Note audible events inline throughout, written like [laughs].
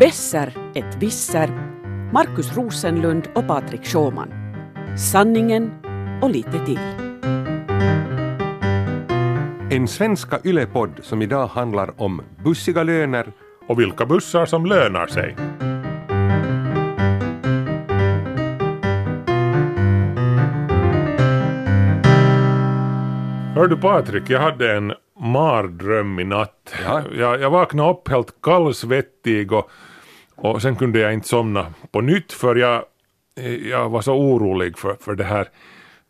Besser ett visser, Markus Rosenlund och Patrik Schåman. Sanningen och lite till. En svenska ylepodd som idag handlar om bussiga löner och vilka bussar som lönar sig. Hör du Patrik, jag hade en mardröm i natt. Ja. Jag, jag vaknade upp helt kallsvettig och, och sen kunde jag inte somna på nytt för jag, jag var så orolig för, för det, här,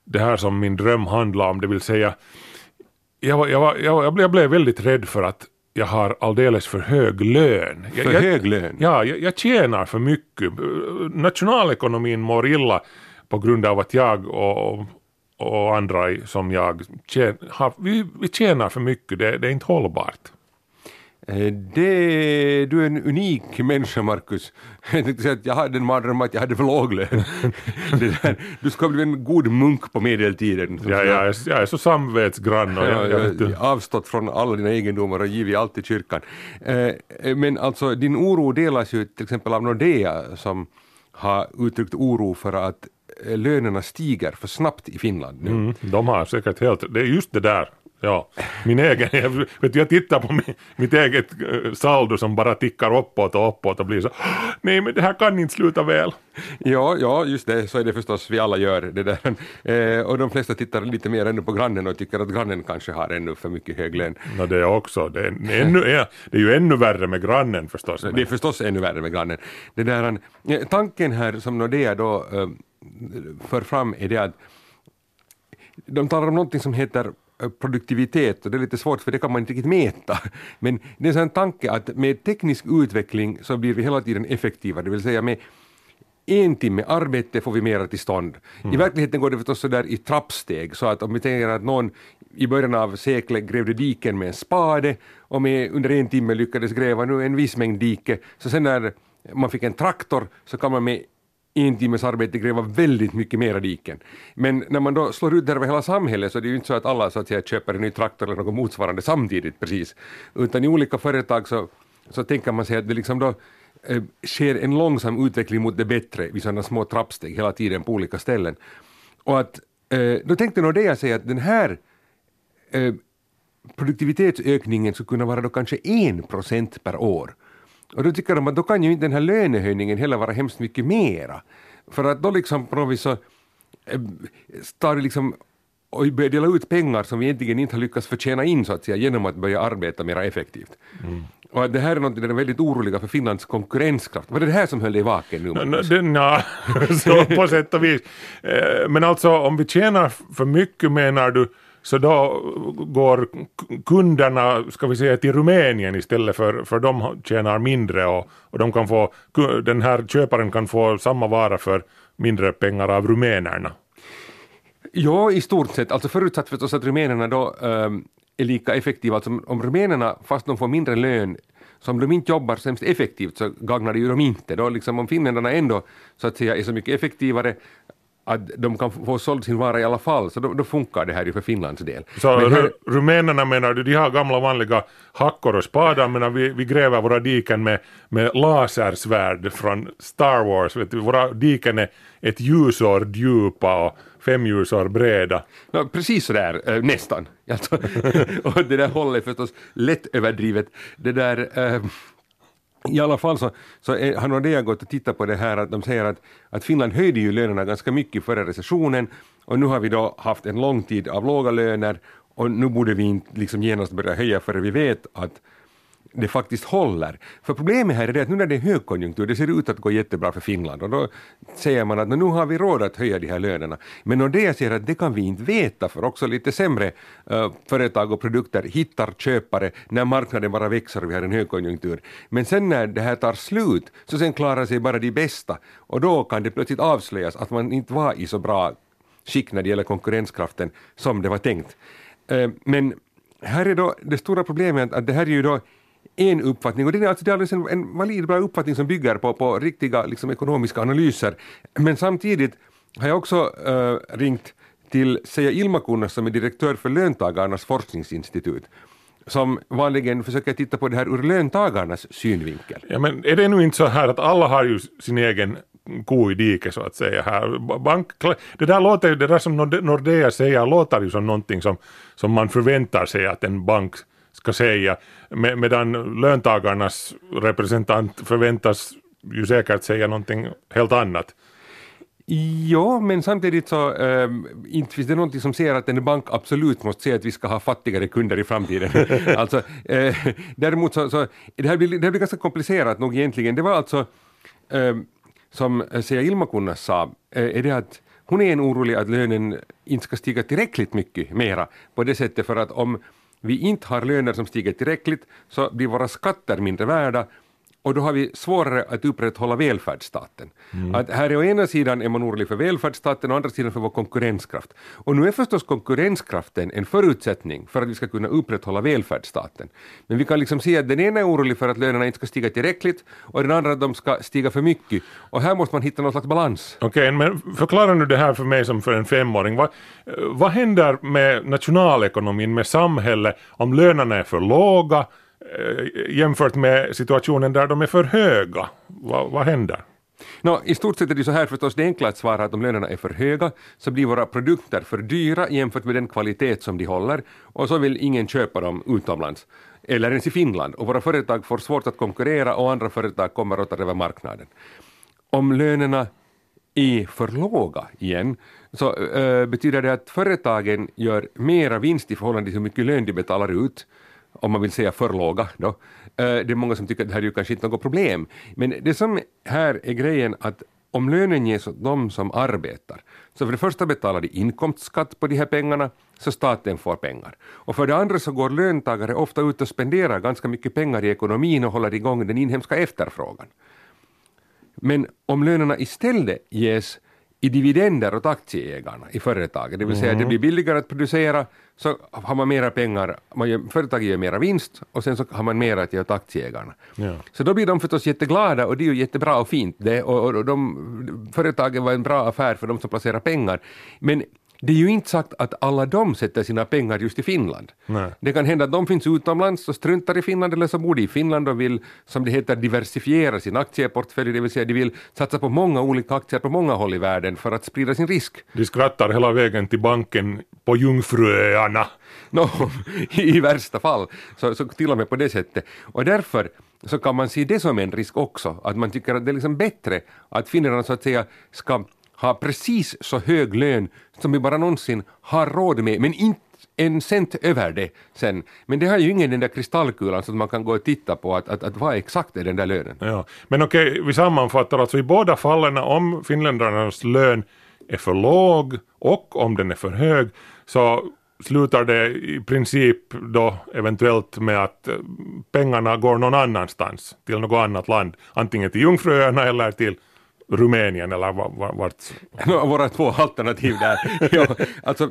det här som min dröm handlade om, det vill säga jag, var, jag, var, jag, jag, blev, jag blev väldigt rädd för att jag har alldeles för hög lön. för jag, hög lön. Ja, jag, jag tjänar för mycket. Nationalekonomin mår illa på grund av att jag och, och andra som jag tjän, har, vi, vi tjänar för mycket, det, det är inte hållbart. Eh, Det, du är en unik människa, Markus. Jag [laughs] tänkte säga att jag hade en mardröm att jag hade för låg lön. [laughs] Du ska bli en god munk på medeltiden. Ja, jag, är, jag är så samvetsgrann och Ja, jag, jag, jag, inte. avstått från alla dina egendomar och givit allt till kyrkan. Eh, Men alltså din oro delas ju till exempel av Nordea som har uttryckt oro för att eh, lönerna stiger för snabbt i Finland nu. Mm, de har säkert helt, det är just det där. Ja, min egen, jag, vet, du, jag tittar på min, mitt eget eh, saldo som bara tickar uppåt och uppåt och blir så nej men det här kan inte sluta väl. Ja, ja, just det, så är det förstås vi alla gör det där. Eh, och de flesta tittar lite mer ännu på grannen och tycker att grannen kanske har ännu för mycket hög lön. No, det är också, det är, ännu, ja, det är ju ännu värre med grannen förstås. Det är förstås ännu värre med grannen. Det där, eh, tanken här som Nordea då eh, för fram är det att de talar om någonting som heter eh, produktivitet och det är lite svårt för det kan man inte riktigt mäta. [laughs] Men det är en tanke att med teknisk utveckling så blir vi hela tiden effektivare, det vill säga med en timme arbete får vi mera till stånd. I verkligheten går det förstås så där i trappsteg, så att om vi tänker att någon i början av seklet grävde diken med en spade och med, under en timme lyckades gräva nu en viss mängd dike, så sen när man fick en traktor så kan man med en timmes arbete gräva väldigt mycket mera diken. Men när man då slår ut det över hela samhället så är det ju inte så att alla så att säga, köper en ny traktor eller något motsvarande samtidigt precis, utan i olika företag så, så tänker man sig att det liksom då eh, sker en långsam utveckling mot det bättre vid sådana små trappsteg hela tiden på olika ställen. Och att eh, då tänkte nog Deja säga att den här eh, produktivitetsökningen skulle kunna vara då kanske en procent per år. Och då tycker de att då kan ju inte den här lönehöjningen heller vara hemskt mycket mera. För att då liksom på något så eh, tar liksom och börjar dela ut pengar som vi egentligen inte har lyckats förtjäna in så att säga genom att börja arbeta mer effektivt. Och att det här är något där de är väldigt oroliga för Finlands konkurrenskraft. Var det det här som höll dig vaken nu? Magnus? det- Nja, så på sätt och vis. Eh, Men alltså om vi tjänar för mycket menar du, så då går kunderna, ska vi säga till Rumänien istället för, för de tjänar mindre och, och de kan få, den här köparen kan få samma vara för mindre pengar av rumänerna. Ja, i stort sett. Alltså förutsatt förstås att rumänerna då ähm, är lika effektiva. Alltså om rumänerna, fast de får mindre lön, så om de inte jobbar sämst effektivt så gagnar det ju dem inte. Då liksom om finländarna ändå så att säga är så mycket effektivare att de kan få såld sin vara i alla fall, så då, då funkar det här ju för Finlands del. Så Men här- ru- rumänerna menar du, de har gamla vanliga hackor och spadar medan vi, vi gräver våra diken med, med lasersvärd från Star Wars. Vet du, våra diken är ett ljusår djupa och fem ljusår breda. Ja, precis sådär, eh, nästan. [laughs] Alltså, [laughs] och det där hållet är förstås lätt överdrivet. Det där, eh, i alla fall så, så är, har Nordea gått och tittat på det här att de säger att, att Finland höjde ju lönerna ganska mycket före recessionen och nu har vi då haft en lång tid av låga löner och nu borde vi inte liksom genast börja höja före vi vet att det faktiskt håller. För problemet här är det att nu när det är högkonjunktur, det ser ut att gå jättebra för Finland och då säger man att nu har vi råd att höja de här lönerna. Men när det säger att det kan vi inte veta för också lite sämre uh, företag och produkter hittar köpare när marknaden bara växer och vi har en högkonjunktur. Men sen när det här tar slut så sen klarar sig bara de bästa och då kan det plötsligt avslöjas att man inte var i så bra skick när det gäller konkurrenskraften som det var tänkt. Uh, Men här är då det stora problemet att det här är ju då en uppfattning och det är alltså det är alldeles en, en valid bra uppfattning som bygger på, på riktiga liksom, ekonomiska analyser. Men samtidigt har jag också äh, ringt till Seija Ilmakunnas som är direktör för Löntagarnas forskningsinstitut. som vanligen försöker titta på det här ur löntagarnas synvinkel. Ja, men är det nu inte så här att alla har ju sin egen ko i diket så att säga här. Bank, det där låter ju, det där som Nordea säger låter ju som någonting som, som man förväntar sig att en bank ska säga, med, medan löntagarnas representant förväntas ju säkert säga någonting helt annat. Ja, men samtidigt så äh, inte finns det någonting som säger att en bank absolut måste säga att vi ska ha fattigare kunder i framtiden. [laughs] alltså, äh, däremot så, så det, här blir, det här blir ganska komplicerat nog egentligen. Det var alltså, äh, som Seja Ilmakunnas sa, är det att hon är en orolig att lönen inte ska stiga tillräckligt mycket mera på det sättet för att om vi inte har löner som stiger tillräckligt så blir våra skatter mindre värda och då har vi svårare att upprätthålla välfärdsstaten. Mm. Att här är å ena sidan är man orolig för välfärdsstaten och å andra sidan för vår konkurrenskraft. Och nu är förstås konkurrenskraften en förutsättning för att vi ska kunna upprätthålla välfärdsstaten. Men vi kan liksom se att den ena är orolig för att lönerna inte ska stiga tillräckligt och den andra att de ska stiga för mycket. Och här måste man hitta någon slags balans. Okej, okay, men förklara nu det här för mig som för en femåring. Vad, vad händer med nationalekonomin, med samhället, om lönerna är för låga Eh, jämfört med situationen där de är för höga? vad, vad händer? No, I stort sett är det så här förstås, det enkla att svara att om lönerna är för höga så blir våra produkter för dyra jämfört med den kvalitet som de håller och så vill ingen köpa dem utomlands eller ens i Finland och våra företag får svårt att konkurrera och andra företag kommer att ta över marknaden. Om lönerna är för låga igen så äh, betyder det att företagen gör mera vinst i förhållande till hur mycket lön de betalar ut om man vill säga för låga då. Eh, det är många som tycker att det här är ju kanske inte något problem. Men det som här är grejen att om lönen ges åt de som arbetar, så för det första betalar de inkomstskatt på de här pengarna, så staten får pengar. Och för det andra så går löntagare ofta ut och spenderar ganska mycket pengar i ekonomin och håller igång den inhemska efterfrågan. Men om lönerna istället ges i dividender åt aktieägarna i företaget, det vill säga mm. det blir billigare att producera så har man mera pengar, man gör, företaget gör mera vinst och sen så har man mera att ge åt aktieägarna. Ja. Så då blir de förstås jätteglada och det är ju jättebra och fint det, och, och, de, företaget var en bra affär för de som placerar pengar. Men det är ju inte sagt att alla de sätter sina pengar just i Finland. Nej. Det kan hända att de finns utomlands och struntar i Finland eller så bor de i Finland och vill, som det heter, diversifiera sin aktieportfölj, det vill säga de vill satsa på många olika aktier på många håll i världen för att sprida sin risk. De skrattar hela vägen till banken på Jungfruöarna. No, [laughs] I värsta fall, så, så till och med på det sättet. Och därför så kan man se det som en risk också, att man tycker att det är liksom bättre att finnarna så att säga ska har precis så hög lön som vi bara någonsin har råd med, men inte en cent över det sen. Men det har ju ingen den där kristallkulan så att man kan gå och titta på att, att, att vad exakt är den där lönen. Ja. Men okej, vi sammanfattar alltså i båda fallen om finländarnas lön är för låg och om den är för hög så slutar det i princip då eventuellt med att eh, pengarna går någon annanstans till något annat land, antingen till Jungfruöarna eller till Rumänien eller vart? No, våra två alternativ där. [laughs] ja, alltså,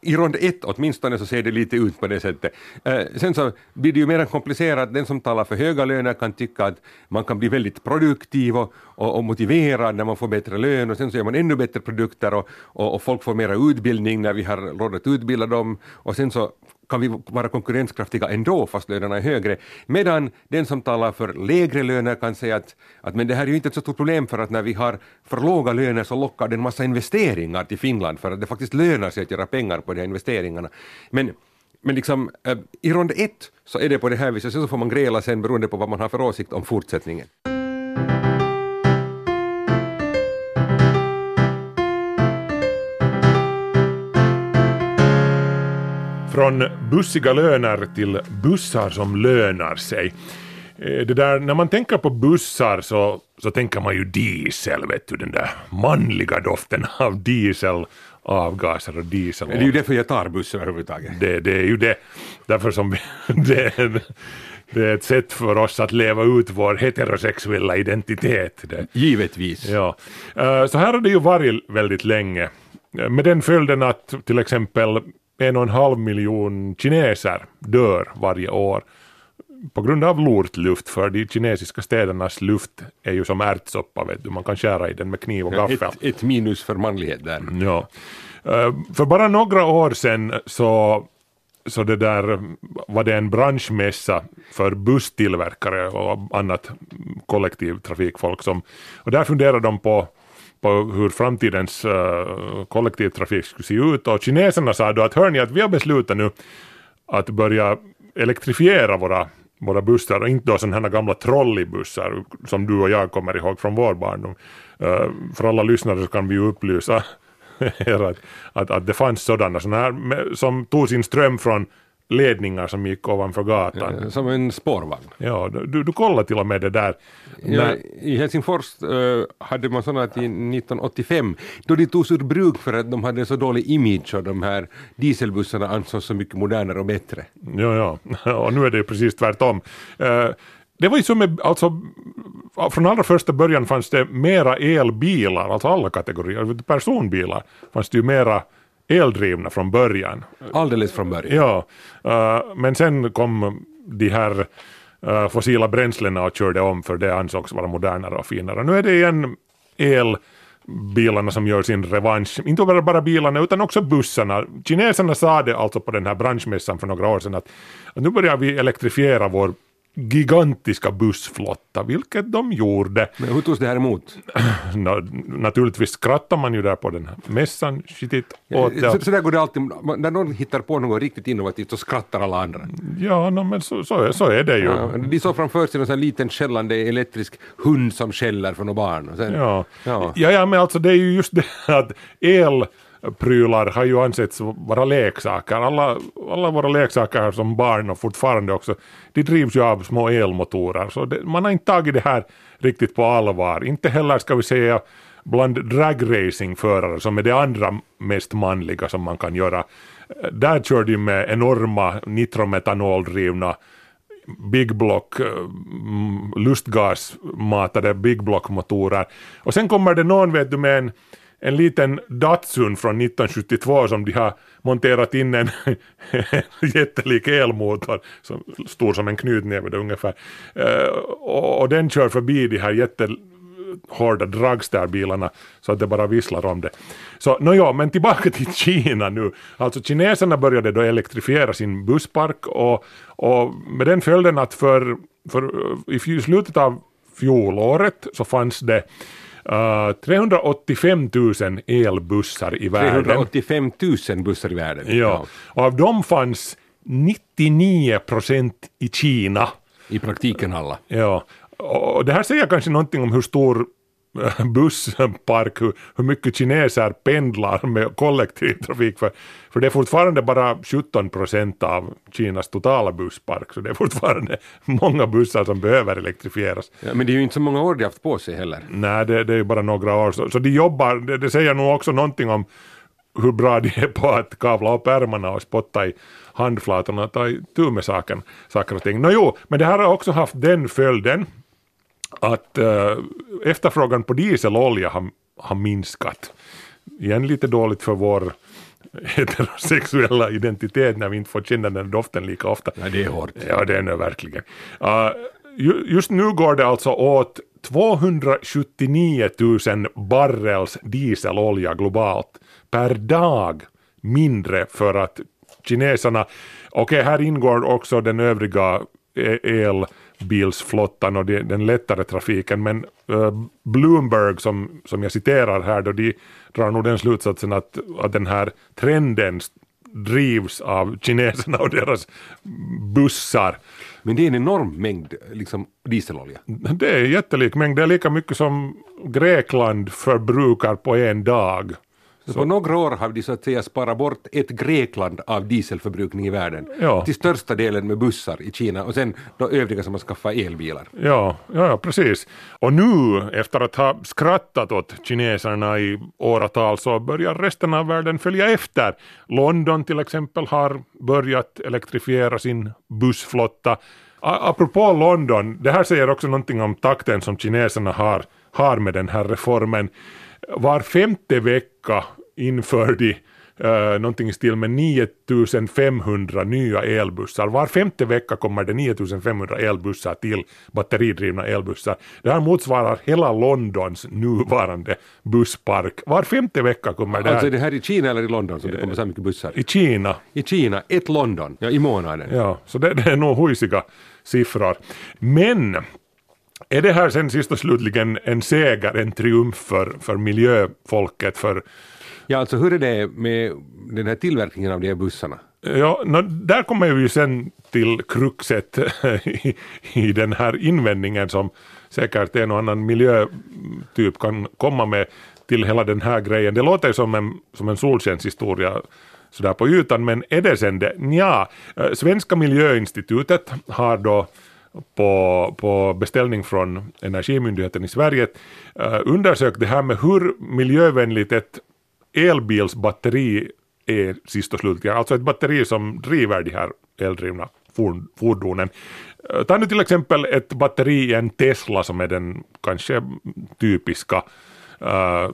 I rond ett åtminstone så ser det lite ut på det sättet. Eh, sen så blir det ju mer komplicerat. Den som talar för höga löner kan tycka att man kan bli väldigt produktiv och, och, och motiverad när man får bättre lön och sen så gör man ännu bättre produkter och, och, och folk får mera utbildning när vi har råd att utbilda dem och sen så kan vi vara konkurrenskraftiga ändå fast lönerna är högre. Medan den som talar för lägre löner kan säga att, att men det här är ju inte ett så stort problem för att när vi har för låga löner så lockar det en massa investeringar till Finland för att det faktiskt lönar sig att göra pengar på de här investeringarna. Men men liksom, äh, i rond ett så är det på det här viset, så får man gräla sen beroende på vad man har för åsikt om fortsättningen. Från bussiga löner till bussar som lönar sig. Eh, det där, när man tänker på bussar så, så tänker man ju diesel, vet du, den där manliga doften av diesel avgaser och diesel. Det är ju därför jag tar buss överhuvudtaget. Det, det är ju det. Därför som vi, [laughs] det, är, det är ett sätt för oss att leva ut vår heterosexuella identitet. Det. Givetvis. Ja. Eh, så här har det ju varit väldigt länge. Med den följden att till exempel en och en halv miljon kineser dör varje år på grund av lortluft, för de kinesiska städernas luft är ju som ärtsoppa, vet du, man kan skära i den med kniv och gaffel. Ett, ett minus för manlighet där. Ja. Eh, för bara några år sedan så så det där var det en branschmässa för busstillverkare och annat kollektivtrafikfolk som, och där funderade de på på hur framtidens uh, kollektivtrafik skulle se ut och kineserna sa då att hörni att vi har beslutat nu att börja elektrifiera våra, våra bussar och inte då sådana här gamla trolleybussar som du och jag kommer ihåg från vår barndom. Uh, för alla lyssnare så kan vi ju upplysa [laughs] er att, att, att det fanns sådana, sådana här som tog sin ström från ledningar som gick ovanför gatan. Som en spårvagn. Ja, du, du kollar till och med det där. Ja, I Helsingfors uh, hade man sådana till 1985 då de togs ur bruk för att de hade så dålig image och de här dieselbussarna ansågs så mycket modernare och bättre. Ja, ja, [laughs] och nu är det precis tvärtom. Uh, det var ju som med, alltså, från allra första början fanns det mera elbilar, alltså alla kategorier, personbilar fanns det ju mera eldrivna från början. Alldeles från början? Ja, uh, men sen kom de här uh, fossila bränslena och körde om för det ansågs vara modernare och finare. Nu är det igen elbilarna som gör sin revansch. Inte bara, bara bilarna utan också bussarna. Kineserna sa det alltså på den här branschmässan för några år sedan att, att nu börjar vi elektrifiera vår gigantiska bussflotta, vilket de gjorde. Men hur togs det här emot? [clears throat] naturligtvis skrattar man ju där på den här mässan skitigt åt ja, så, så där går det alltid, när någon hittar på något riktigt innovativt så skrattar alla andra. Ja, no, men så, så, är, så är det ju. Ja, de såg framför sig en sån liten skällande elektrisk hund som skäller för några barn. Sen, ja. Ja. ja, ja, men alltså det är ju just det att el prylar har ju ansetts vara leksaker. Alla, alla våra leksaker som barn och fortfarande också, de drivs ju av små elmotorer. Så det, man har inte tagit det här riktigt på allvar. Inte heller ska vi säga bland dragracingförare som är det andra mest manliga som man kan göra. Där kör de med enorma nitrometanoldrivna Big Block eh, mm, lustgasmatade Big Block motorer. Och sen kommer det någon vet du med en en liten Datsun från 1972 som de har monterat in en jättelik elmotor, som, stor som en knytnäve ungefär. Uh, och, och, den kör förbi de här jättehårda dragsterbilarna så att det bara visslar om det. Så nåja, men tillbaka till Kina nu. Alltså kineserna började då elektrifiera sin busspark och, och med den följden att för, för i slutet av fjolåret så fanns det Uh, 385 000 elbussar i världen. 385 000 bussar i världen? Ja, och av dem fanns 99 procent i Kina. I praktiken alla? Ja, och det här säger kanske någonting om hur stor busspark, hur, hur mycket kineser pendlar med kollektivtrafik. För, för det är fortfarande bara 17 procent av Kinas totala busspark, så det är fortfarande många bussar som behöver elektrifieras. Ja, men det är ju inte så många år de haft på sig heller. Nej, det, det är ju bara några år. Så, så de jobbar, det, det säger nog också någonting om hur bra de är på att kavla upp ärmarna och spotta i handflatorna och ta itu med saken, saker och ting. Nå jo, men det här har också haft den följden att äh, efterfrågan på dieselolja har, har minskat. Igen lite dåligt för vår [laughs] heterosexuella identitet när vi inte får känna den doften lika ofta. Ja, det är hårt. Ja, det är det verkligen. Uh, just nu går det alltså åt 279 000 barrels dieselolja globalt per dag mindre för att kineserna, okej okay, här ingår också den övriga e- el bilsflottan och den lättare trafiken. Men uh, Bloomberg som, som jag citerar här då de drar nog den slutsatsen att, att den här trenden drivs av kineserna och deras bussar. Men det är en enorm mängd liksom, dieselolja. Det är en jättelik mängd, det är lika mycket som Grekland förbrukar på en dag. Så, på några år har de så att säga sparat bort ett Grekland av dieselförbrukning i världen. Ja. Till största delen med bussar i Kina och sen de övriga som har skaffat elbilar. Ja, ja, precis. Och nu efter att ha skrattat åt kineserna i åratal så börjar resten av världen följa efter. London till exempel har börjat elektrifiera sin bussflotta. Apropå London, det här säger också någonting om takten som kineserna har, har med den här reformen var femte vecka inför de uh, någonting i stil med 9500 nya elbussar. Var femte vecka kommer det 9500 elbussar till, batteridrivna elbussar. Det här motsvarar hela Londons nuvarande busspark. Var femte vecka kommer det här. Alltså är det här i Kina eller i London som det kommer så här mycket bussar? I Kina. I Kina, ett London, ja i månaden. Ja, så det, det är nog huisiga siffror. Men är det här sen sist och slutligen en seger, en triumf för, för miljöfolket, för Ja, alltså hur är det med den här tillverkningen av de här bussarna? Ja, no, där kommer vi ju sen till kruxet i, i den här invändningen som säkert en och annan miljötyp kan komma med till hela den här grejen. Det låter som en, som en solskenshistoria sådär på ytan, men är det sen det? Ja, Svenska miljöinstitutet har då på, på beställning från Energimyndigheten i Sverige eh, uh, undersökt det här med hur miljövänligt ett elbilsbatteri är sist och slutligen, alltså ett batteri som driver de här eldrivna fordonen. Eh, ta nu till exempel ett batteri i en Tesla som är den kanske typiska uh,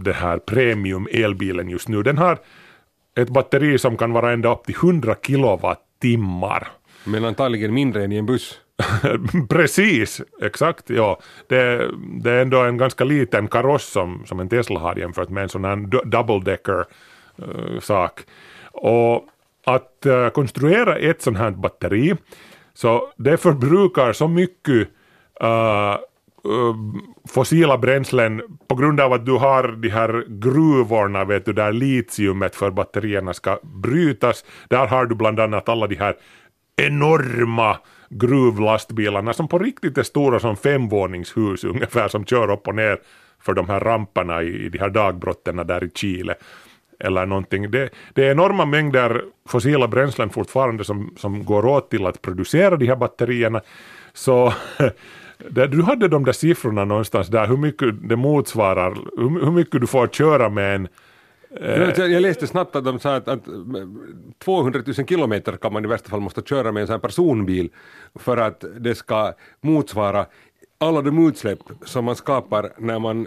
det här premium elbilen just nu. Den har ett batteri som kan vara ända upp till 100 kilowattimmar. Men antagligen mindre än i en buss. [laughs] Precis, exakt. Ja. Det, det, är ändå en ganska liten kaross som, som en Tesla har jämfört med en sån här double decker uh, eh, sak. Och att uh, konstruera ett sånt här batteri, så det förbrukar så mycket uh, fossila bränslen på grund av att du har de här gruvorna vet du, där litiumet för batterierna ska brytas. Där har du bland annat alla de här enorma gruvlastbilarna som på riktigt är stora som femvåningshus ungefär som kör upp och ner för de här ramperna i, i de här dagbrotten där i Chile eller någonting. Det, det är enorma mängder fossila bränslen fortfarande som, som går åt till att producera de här batterierna. Så [laughs] där, du hade de där siffrorna någonstans där, hur mycket det motsvarar, hur, hur mycket du får köra med en jag läste snabbt att de sa att, att 200 000 kilometer kan man i värsta fall måste köra med en sån här personbil för att det ska motsvara alla de utsläpp som man skapar när man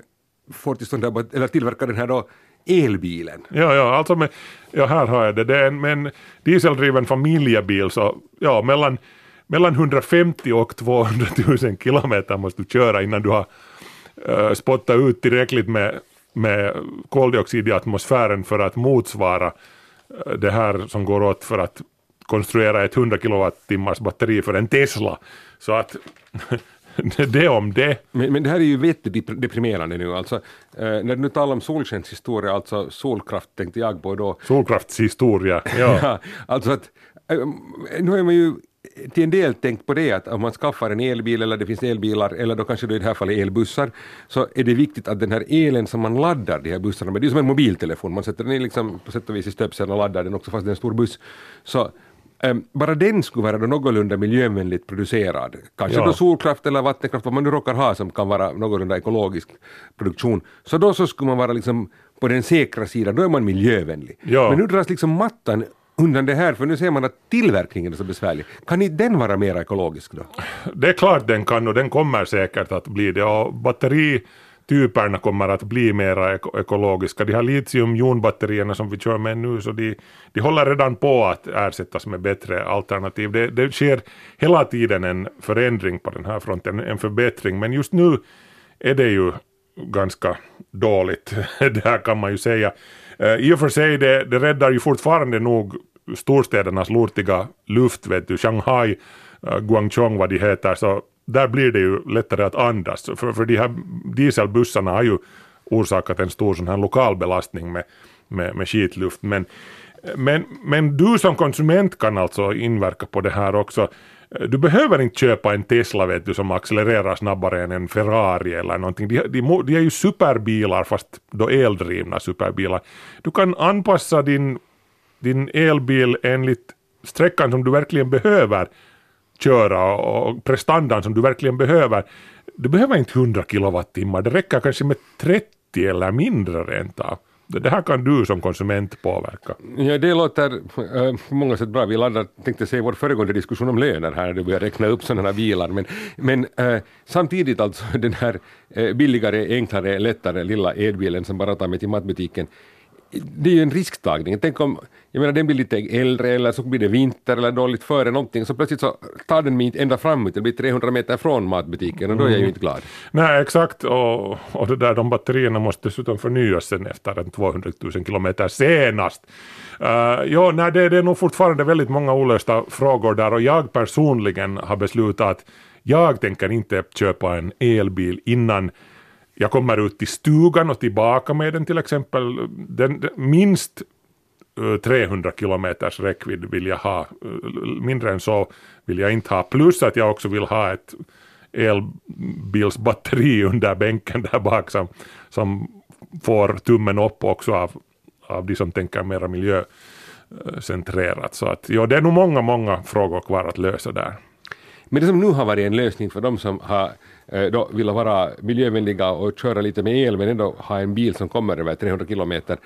får till stånd eller tillverkar den här då elbilen. Ja, ja, alltså med, ja här har jag det. Det är en, med en dieseldriven familjebil så ja, mellan, mellan 150 och 200 000 kilometer måste du köra innan du har uh, spottat ut tillräckligt med med koldioxid i atmosfären för att motsvara eh, det här som går åt för att konstruera ett 100 kilowattimmars batteri för en Tesla. Så att [laughs] det om det. Men, men det här är ju deprimerande nu alltså. Eh, när du nu talar om solskenshistoria, alltså solkraft tänkte jag på då. Solkraftshistoria, ja. [laughs] ja alltså att, eh, nu är man ju till en del tänkt på det att om man skaffar en elbil eller det finns elbilar eller då kanske då i det här fallet elbussar så är det viktigt att den här elen som man laddar de här bussarna med, det är som en mobiltelefon, man sätter den liksom på sätt och vis i stöpseln och laddar den också fast det är en stor buss. Så um, bara den skulle vara då någorlunda miljövänligt producerad. Kanske ja. då solkraft eller vattenkraft, vad man nu råkar ha som kan vara någorlunda ekologisk produktion. Så då så skulle man vara liksom på den säkra sidan, då är man miljövänlig. Ja. Men nu dras liksom mattan undan det här, för nu ser man att tillverkningen är så besvärlig. Kan inte den vara mer ekologisk då? Det är klart den kan och den kommer säkert att bli det och batterityperna kommer att bli mer ekologiska. De här litium-jonbatterierna som vi kör med nu så de, de håller redan på att ersättas med bättre alternativ. Det, det sker hela tiden en förändring på den här fronten, en förbättring men just nu är det ju ganska dåligt, [laughs] det här kan man ju säga. Eh, I och för sig, det, det räddar ju fortfarande nog storstädernas lortiga luft, vet du, Shanghai, eh, Guangzhou vad de heter, så där blir det ju lättare att andas. För, för de här dieselbussarna har ju orsakat en stor sån här lokal belastning med, med, med skitluft. Men, men, men du som konsument kan alltså inverka på det här också. Du behöver inte köpa en Tesla vet du, som accelererar snabbare än en Ferrari eller någonting. De, de, de är ju superbilar fast då eldrivna superbilar. Du kan anpassa din, din elbil enligt sträckan som du verkligen behöver köra och prestandan som du verkligen behöver. Du behöver inte 100 kilowattimmar, det räcker kanske med 30 eller mindre rent av. Det här kan du som konsument påverka. Ja, det låter äh, på många sätt bra. Vi laddar, tänkte säga, vår föregående diskussion om löner här, när du börjar räkna upp sådana här bilar. Men, men äh, samtidigt alltså [laughs] den här äh, billigare, enklare, lättare lilla elbilen som bara tar mig till matbutiken det är ju en risktagning. Tänk om jag menar, den blir lite äldre eller så blir det vinter eller dåligt före någonting så plötsligt så tar den mig inte ända fram det blir 300 meter från matbutiken och då är jag ju inte glad. Nej exakt och, och det där, de batterierna måste dessutom förnyas sen efter en 200 000 kilometer senast. Uh, ja, nej, det, det är nog fortfarande väldigt många olösta frågor där och jag personligen har beslutat att jag tänker inte köpa en elbil innan jag kommer ut till stugan och tillbaka med den till exempel. Den, den, minst eh, 300 kilometers räckvidd vill jag ha. Eh, mindre än så vill jag inte ha. Plus att jag också vill ha ett elbilsbatteri [laughs] under bänken där bak som, som får tummen upp också av, av de som tänker mera miljöcentrerat. Så att ja, det är nog många, många frågor kvar att lösa där. Men det som nu har varit en lösning för de som har Eh, då vill vara miljövänliga och köra lite med el men ändå ha en bil som kommer över 300 kilometer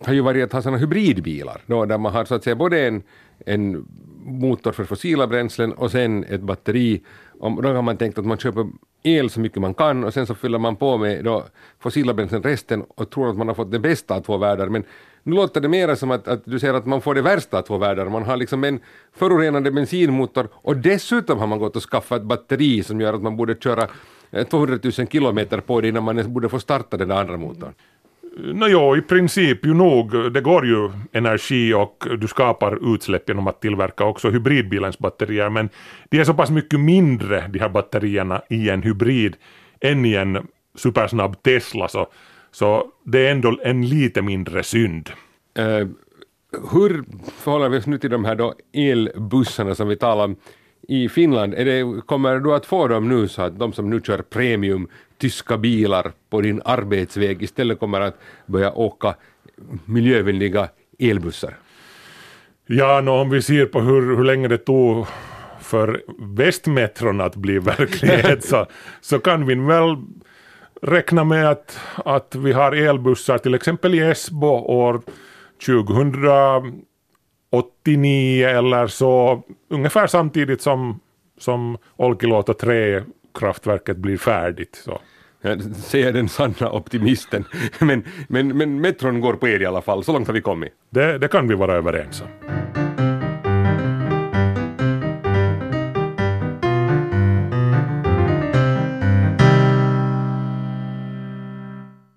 har ju varit att ha sådana hybridbilar då, där man har så att säga både en, en motor för fossila bränslen och sen ett batteri. Och då har man tänkt att man köper el så mycket man kan och sen så fyller man på med då fossila bränslen resten och tror att man har fått det bästa av två världar men nu låter det mer som att, att du säger att man får det värsta av två världar. Man har liksom en förorenande bensinmotor och dessutom har man gått och skaffat ett batteri som gör att man borde köra eh, 200 000 kilometer på det innan man ens borde få starta den andra motorn. Nåjo, i princip ju nog. Det går ju energi och du skapar utsläpp genom att tillverka också hybridbilens batterier men de är så pass mycket mindre de här batterierna i en hybrid än i en supersnabb Tesla så så det är ändå en lite mindre synd. Uh, hur förhåller vi oss nu till de här då elbussarna som vi talar om i Finland? Är det, kommer du att få dem nu så att de som nu kör premium tyska bilar på din arbetsväg istället kommer att börja åka miljövänliga elbussar? Ja, no, om vi ser på hur, hur länge det tog för västmetron att bli [laughs] verklighet så, så kan vi väl räkna med att, att vi har elbussar till exempel i Esbo år 2089 eller så ungefär samtidigt som, som Olkiluoto 3 kraftverket blir färdigt. Så. Jag säger den sanna optimisten. Men, men, men metron går på er i alla fall, så långt har vi kommit. Det, det kan vi vara överens om.